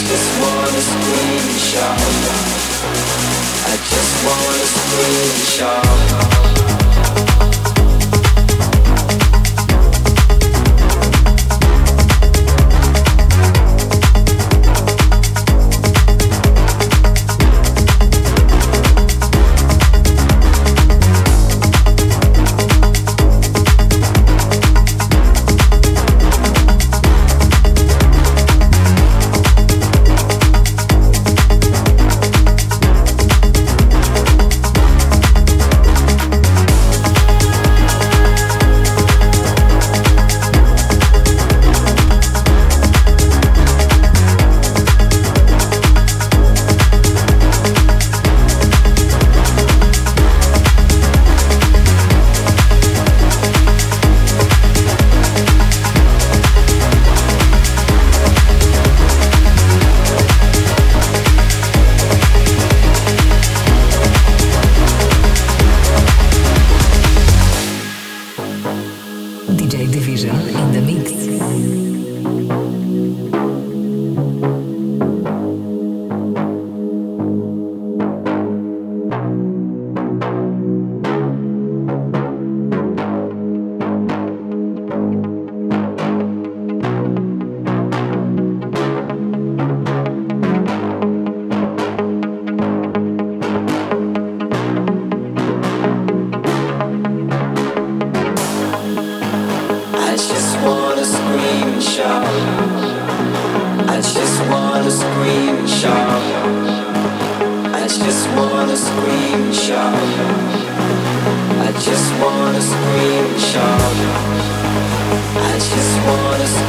just wanna screenshot. I just wanna screenshot.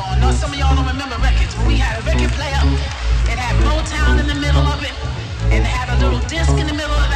player on. Now some of y'all don't remember records, but we had a record player. It had Motown in the middle of it, and it had a little disc in the middle of that.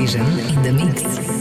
Precision in the Mix.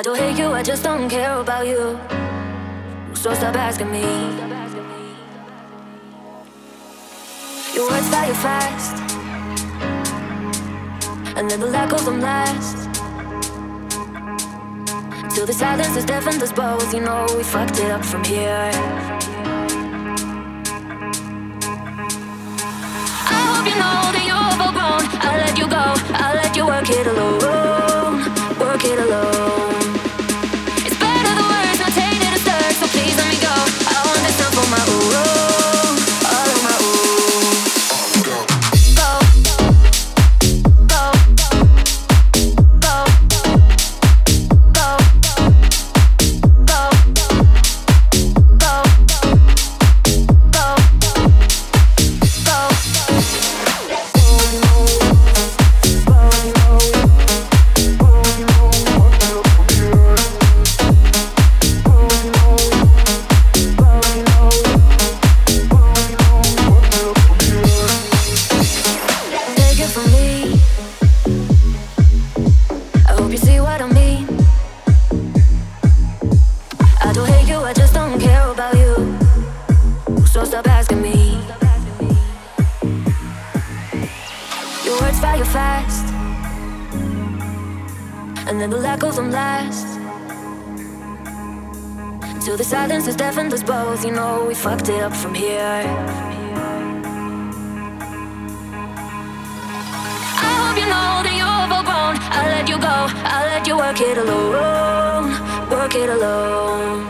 I don't hate you, I just don't care about you. So stop asking me. Your words fire fast, and then the light goes on last. Till the silence has deafened us both, you know we fucked it up from here. I hope you know that you're overgrown. I let you go, I let you work it alone, work it alone. Till the silence has deafened us both, you know we fucked it up from here. I hope you know that you're overgrown. I let you go, I let you work it alone, work it alone.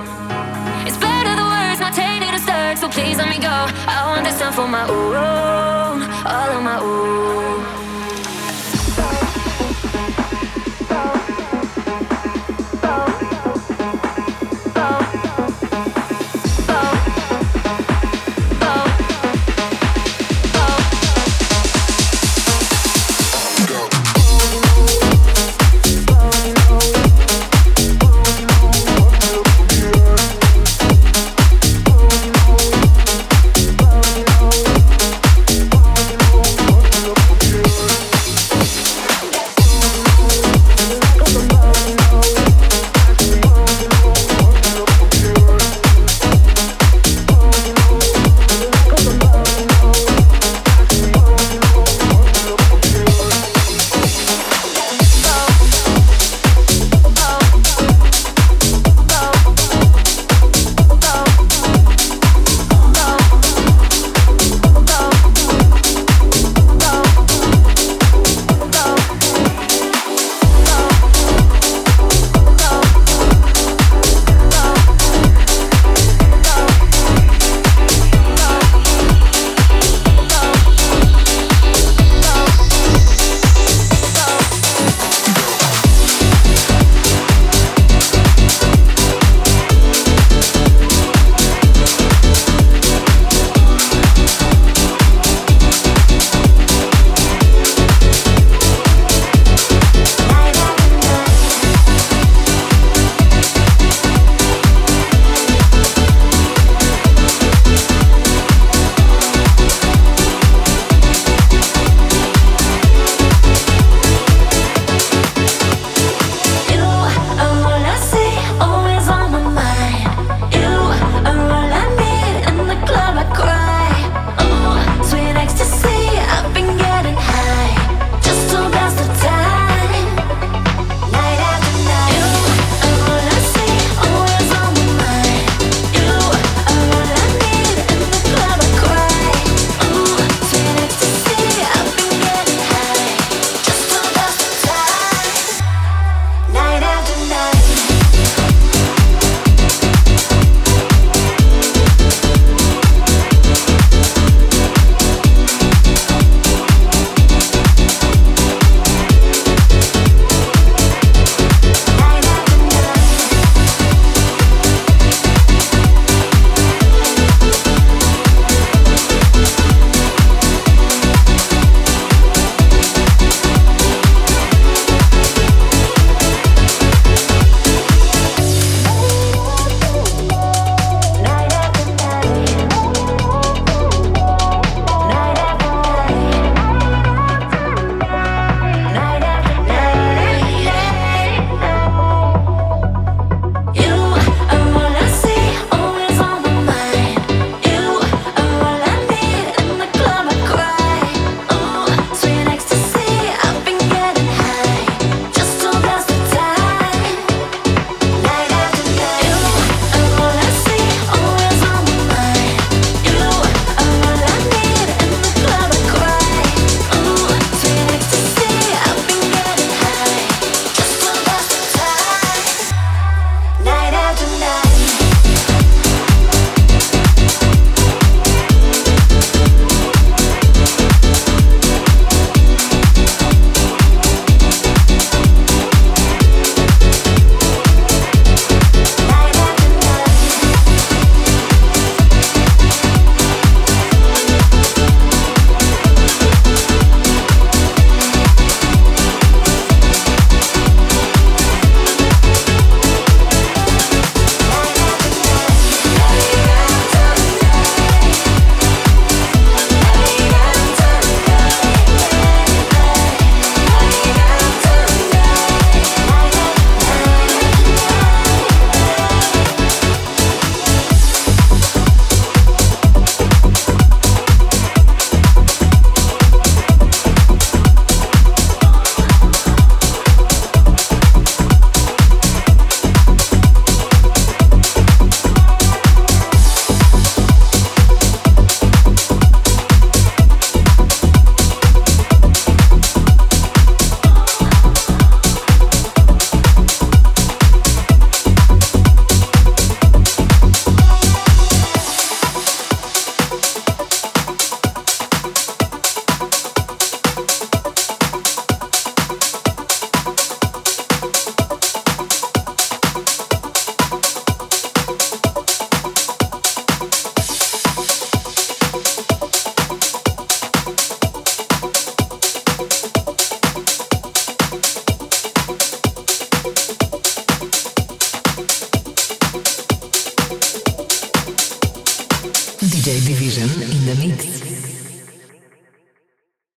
It's better the words not tainted as dirt, so please let me go. I want this time for my own, all of my own.